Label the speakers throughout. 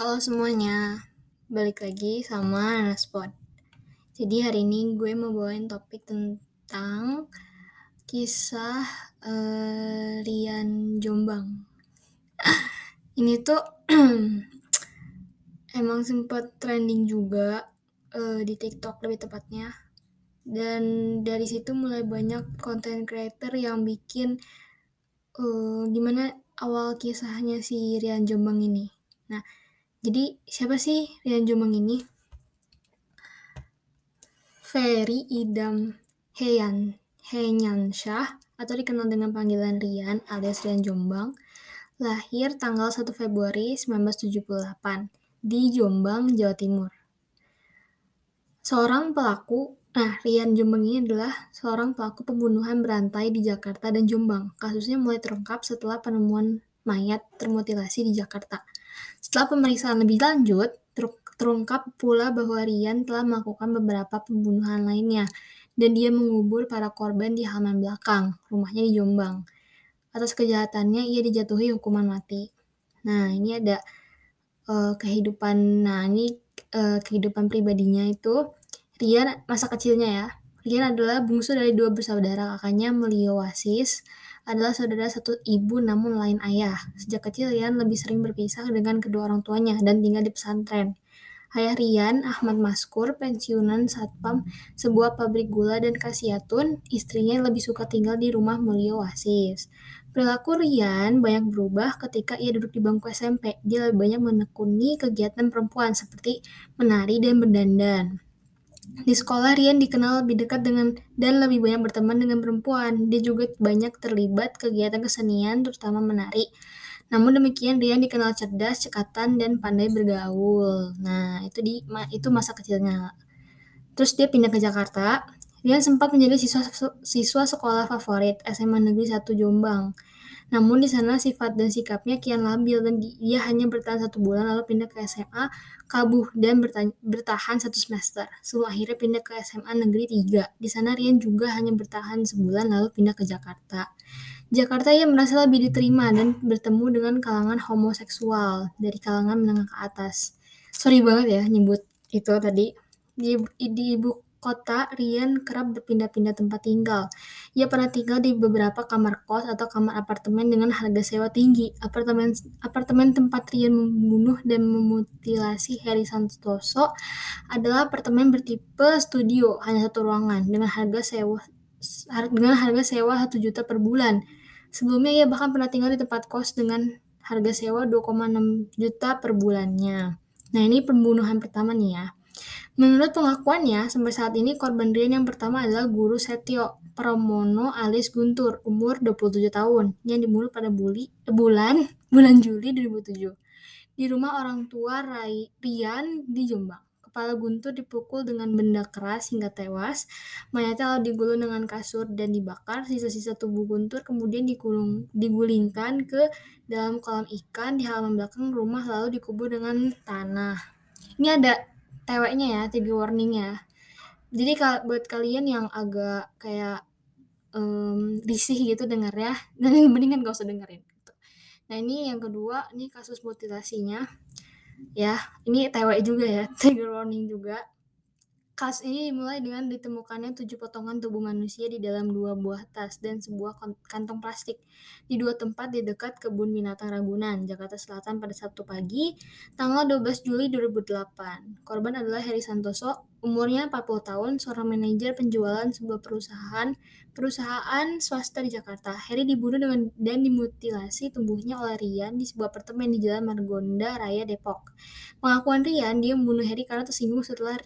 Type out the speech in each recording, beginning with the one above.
Speaker 1: Halo semuanya, balik lagi sama Naspot. Jadi hari ini gue mau bawain topik tentang kisah uh, Rian Jombang. Ini tuh emang sempet trending juga uh, di TikTok lebih tepatnya. Dan dari situ mulai banyak konten creator yang bikin uh, gimana awal kisahnya si Rian Jombang ini. Nah, jadi siapa sih Rian Jombang ini? Ferry Idam Heyan Shah atau dikenal dengan panggilan Rian alias Rian Jombang lahir tanggal 1 Februari 1978 di Jombang, Jawa Timur. Seorang pelaku, nah Rian Jombang ini adalah seorang pelaku pembunuhan berantai di Jakarta dan Jombang. Kasusnya mulai terungkap setelah penemuan mayat termutilasi di Jakarta. Setelah pemeriksaan lebih lanjut, terungkap pula bahwa Rian telah melakukan beberapa pembunuhan lainnya dan dia mengubur para korban di halaman belakang rumahnya di Jombang. Atas kejahatannya ia dijatuhi hukuman mati. Nah, ini ada uh, kehidupan nah uh, kehidupan pribadinya itu Rian masa kecilnya ya. Rian adalah bungsu dari dua bersaudara kakaknya Melio Wasis adalah saudara satu ibu namun lain ayah. Sejak kecil Rian lebih sering berpisah dengan kedua orang tuanya dan tinggal di pesantren. Ayah Rian, Ahmad Maskur, pensiunan satpam sebuah pabrik gula dan kasiatun, istrinya lebih suka tinggal di rumah Mulyo Wasis. Perilaku Rian banyak berubah ketika ia duduk di bangku SMP. Dia lebih banyak menekuni kegiatan perempuan seperti menari dan berdandan. Di sekolah, Rian dikenal lebih dekat dengan dan lebih banyak berteman dengan perempuan. Dia juga banyak terlibat kegiatan kesenian, terutama menari. Namun demikian, Rian dikenal cerdas, cekatan, dan pandai bergaul. Nah, itu di itu masa kecilnya. Terus dia pindah ke Jakarta. Rian sempat menjadi siswa siswa sekolah favorit SMA Negeri 1 Jombang. Namun di sana sifat dan sikapnya kian labil dan dia hanya bertahan satu bulan lalu pindah ke SMA Kabuh dan bertahan satu semester. Sebelum akhirnya pindah ke SMA Negeri 3. Di sana Rian juga hanya bertahan sebulan lalu pindah ke Jakarta. Jakarta ia merasa lebih diterima dan bertemu dengan kalangan homoseksual dari kalangan menengah ke atas. Sorry banget ya nyebut itu tadi. Di, di ibu kota, Rian kerap berpindah-pindah tempat tinggal. Ia pernah tinggal di beberapa kamar kos atau kamar apartemen dengan harga sewa tinggi. Apartemen apartemen tempat Rian membunuh dan memutilasi Heri Santoso adalah apartemen bertipe studio, hanya satu ruangan dengan harga sewa dengan harga sewa 1 juta per bulan. Sebelumnya ia bahkan pernah tinggal di tempat kos dengan harga sewa 2,6 juta per bulannya. Nah, ini pembunuhan pertama nih ya. Menurut pengakuannya, sampai saat ini korban Rian yang pertama adalah Guru Setio Pramono alias Guntur, umur 27 tahun, yang dibunuh pada buli, bulan bulan Juli 2007 di rumah orang tua Rai, Rian di Jombang. Kepala Guntur dipukul dengan benda keras hingga tewas. Mayatnya lalu digulung dengan kasur dan dibakar. Sisa-sisa tubuh Guntur kemudian digulung, digulingkan ke dalam kolam ikan di halaman belakang rumah lalu dikubur dengan tanah. Ini ada teweknya ya, trigger warning ya. Jadi kalau buat kalian yang agak kayak um, risih gitu denger ya, dan mendingan gak usah dengerin. Gitu. Nah ini yang kedua, ini kasus mutilasinya. Ya, ini tewek juga ya, trigger warning juga. Kasus ini dimulai dengan ditemukannya tujuh potongan tubuh manusia di dalam dua buah tas dan sebuah kantong plastik di dua tempat di dekat kebun binatang Ragunan, Jakarta Selatan pada Sabtu pagi, tanggal 12 Juli 2008. Korban adalah Heri Santoso, umurnya 40 tahun, seorang manajer penjualan sebuah perusahaan perusahaan swasta di Jakarta. Heri dibunuh dengan dan dimutilasi tubuhnya oleh Rian di sebuah apartemen di Jalan Margonda Raya Depok. Pengakuan Rian, dia membunuh Heri karena tersinggung setelah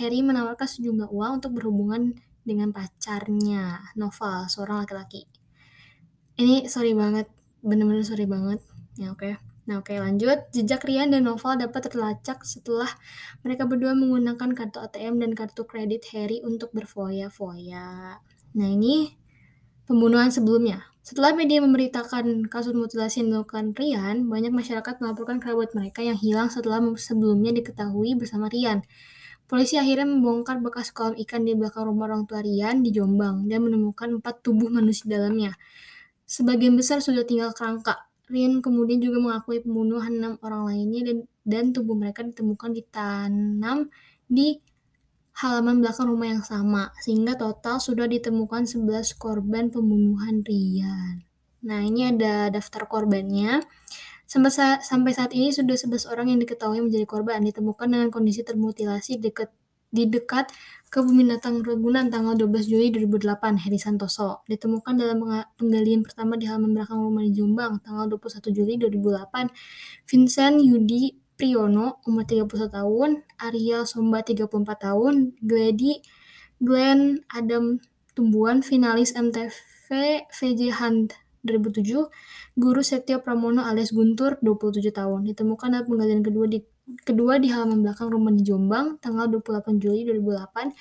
Speaker 1: Harry menawarkan sejumlah uang untuk berhubungan dengan pacarnya, Noval, seorang laki-laki. Ini sorry banget, bener-bener sorry banget. Ya oke. Okay. Nah oke okay, lanjut. Jejak Rian dan Noval dapat terlacak setelah mereka berdua menggunakan kartu ATM dan kartu kredit Harry untuk berfoya-foya. Nah ini pembunuhan sebelumnya. Setelah media memberitakan kasus mutilasi yang dilakukan Rian, banyak masyarakat melaporkan kerabat mereka yang hilang setelah sebelumnya diketahui bersama Rian. Polisi akhirnya membongkar bekas kolam ikan di belakang rumah orang tua Rian di Jombang dan menemukan empat tubuh manusia dalamnya. Sebagian besar sudah tinggal kerangka. Rian kemudian juga mengakui pembunuhan enam orang lainnya dan dan tubuh mereka ditemukan ditanam di halaman belakang rumah yang sama, sehingga total sudah ditemukan 11 korban pembunuhan Ryan. Nah, ini ada daftar korbannya. Sampai saat, ini sudah 11 orang yang diketahui menjadi korban ditemukan dengan kondisi termutilasi dekat di dekat kebun binatang Ragunan tanggal 12 Juli 2008, Heri Santoso. Ditemukan dalam penggalian pertama di halaman belakang rumah di Jombang, tanggal 21 Juli 2008. Vincent Yudi Priyono, umur 31 tahun, Arya Somba, 34 tahun, Glady Glenn Adam Tumbuhan, finalis MTV VJ Hunt 2007, Guru Setio Pramono alias Guntur, 27 tahun. Ditemukan dalam penggalian kedua di kedua di halaman belakang rumah di Jombang, tanggal 28 Juli 2008.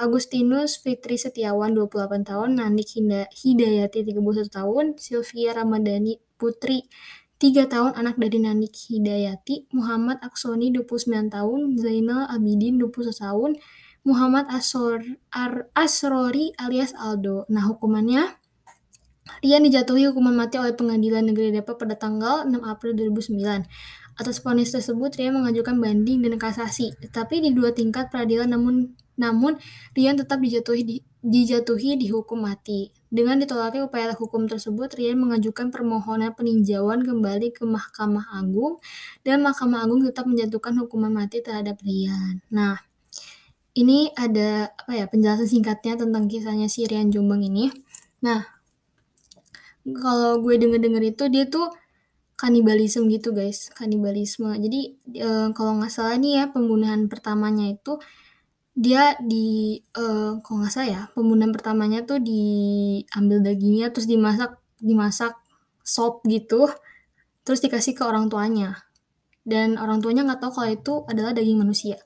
Speaker 1: Agustinus Fitri Setiawan, 28 tahun, Nanik Hidayati, 31 tahun, Sylvia Ramadhani Putri, 3 tahun, anak dari Nanik Hidayati, Muhammad Aksoni, 29 tahun, Zainal Abidin, 21 tahun, Muhammad Asor, Ar, Asrori alias Aldo. Nah, hukumannya Rian dijatuhi hukuman mati oleh Pengadilan Negeri Depok pada tanggal 6 April 2009. Atas vonis tersebut, Rian mengajukan banding dan kasasi, tetapi di dua tingkat peradilan namun namun Rian tetap dijatuhi di, dijatuhi dihukum mati. Dengan ditolaknya upaya hukum tersebut, Rian mengajukan permohonan peninjauan kembali ke Mahkamah Agung dan Mahkamah Agung tetap menjatuhkan hukuman mati terhadap Rian. Nah, ini ada apa ya penjelasan singkatnya tentang kisahnya si Rian Jombang ini. Nah, kalau gue denger-denger itu dia tuh kanibalisme gitu guys, kanibalisme. Jadi e, kalau nggak salah nih ya pembunuhan pertamanya itu dia di uh, kalau nggak salah ya pembunuhan pertamanya tuh diambil dagingnya terus dimasak dimasak sop gitu terus dikasih ke orang tuanya. Dan orang tuanya nggak tahu kalau itu adalah daging manusia.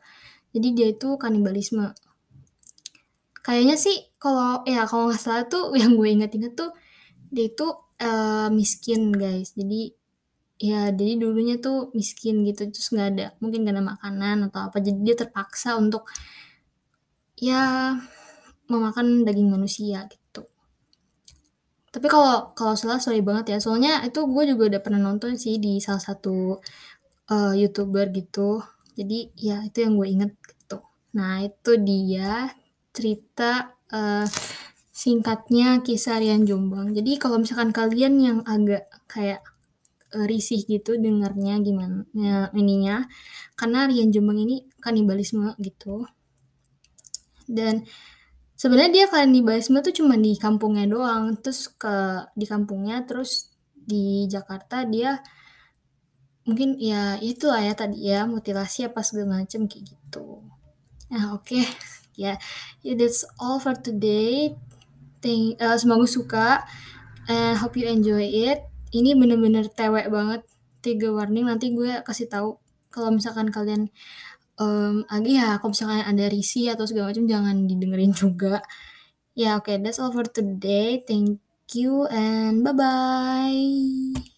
Speaker 1: Jadi dia itu kanibalisme. Kayaknya sih kalau ya kalau nggak salah tuh yang gue inget-inget tuh dia itu uh, miskin guys jadi ya jadi dulunya tuh miskin gitu terus nggak ada mungkin gak ada makanan atau apa jadi dia terpaksa untuk ya memakan daging manusia gitu. Tapi kalau kalau salah sorry banget ya, soalnya itu gue juga udah pernah nonton sih di salah satu uh, youtuber gitu. Jadi ya itu yang gue inget gitu. Nah itu dia cerita uh, singkatnya kisah Rian Jombang. Jadi kalau misalkan kalian yang agak kayak uh, risih gitu dengarnya gimana ya, ininya, karena Rian Jombang ini kanibalisme gitu dan sebenarnya dia kanibalisme tuh cuma di kampungnya doang terus ke di kampungnya terus di Jakarta dia mungkin ya itulah ya tadi ya mutilasi apa segala macam kayak gitu nah oke okay. ya yeah. yeah, that's all for today Thank, uh, semoga suka and hope you enjoy it ini bener-bener tewek banget tiga warning nanti gue kasih tahu kalau misalkan kalian um, ag ya kalau misalkan ada risih atau segala macam jangan didengerin juga. Ya oke, that's all for today. Thank you and bye-bye.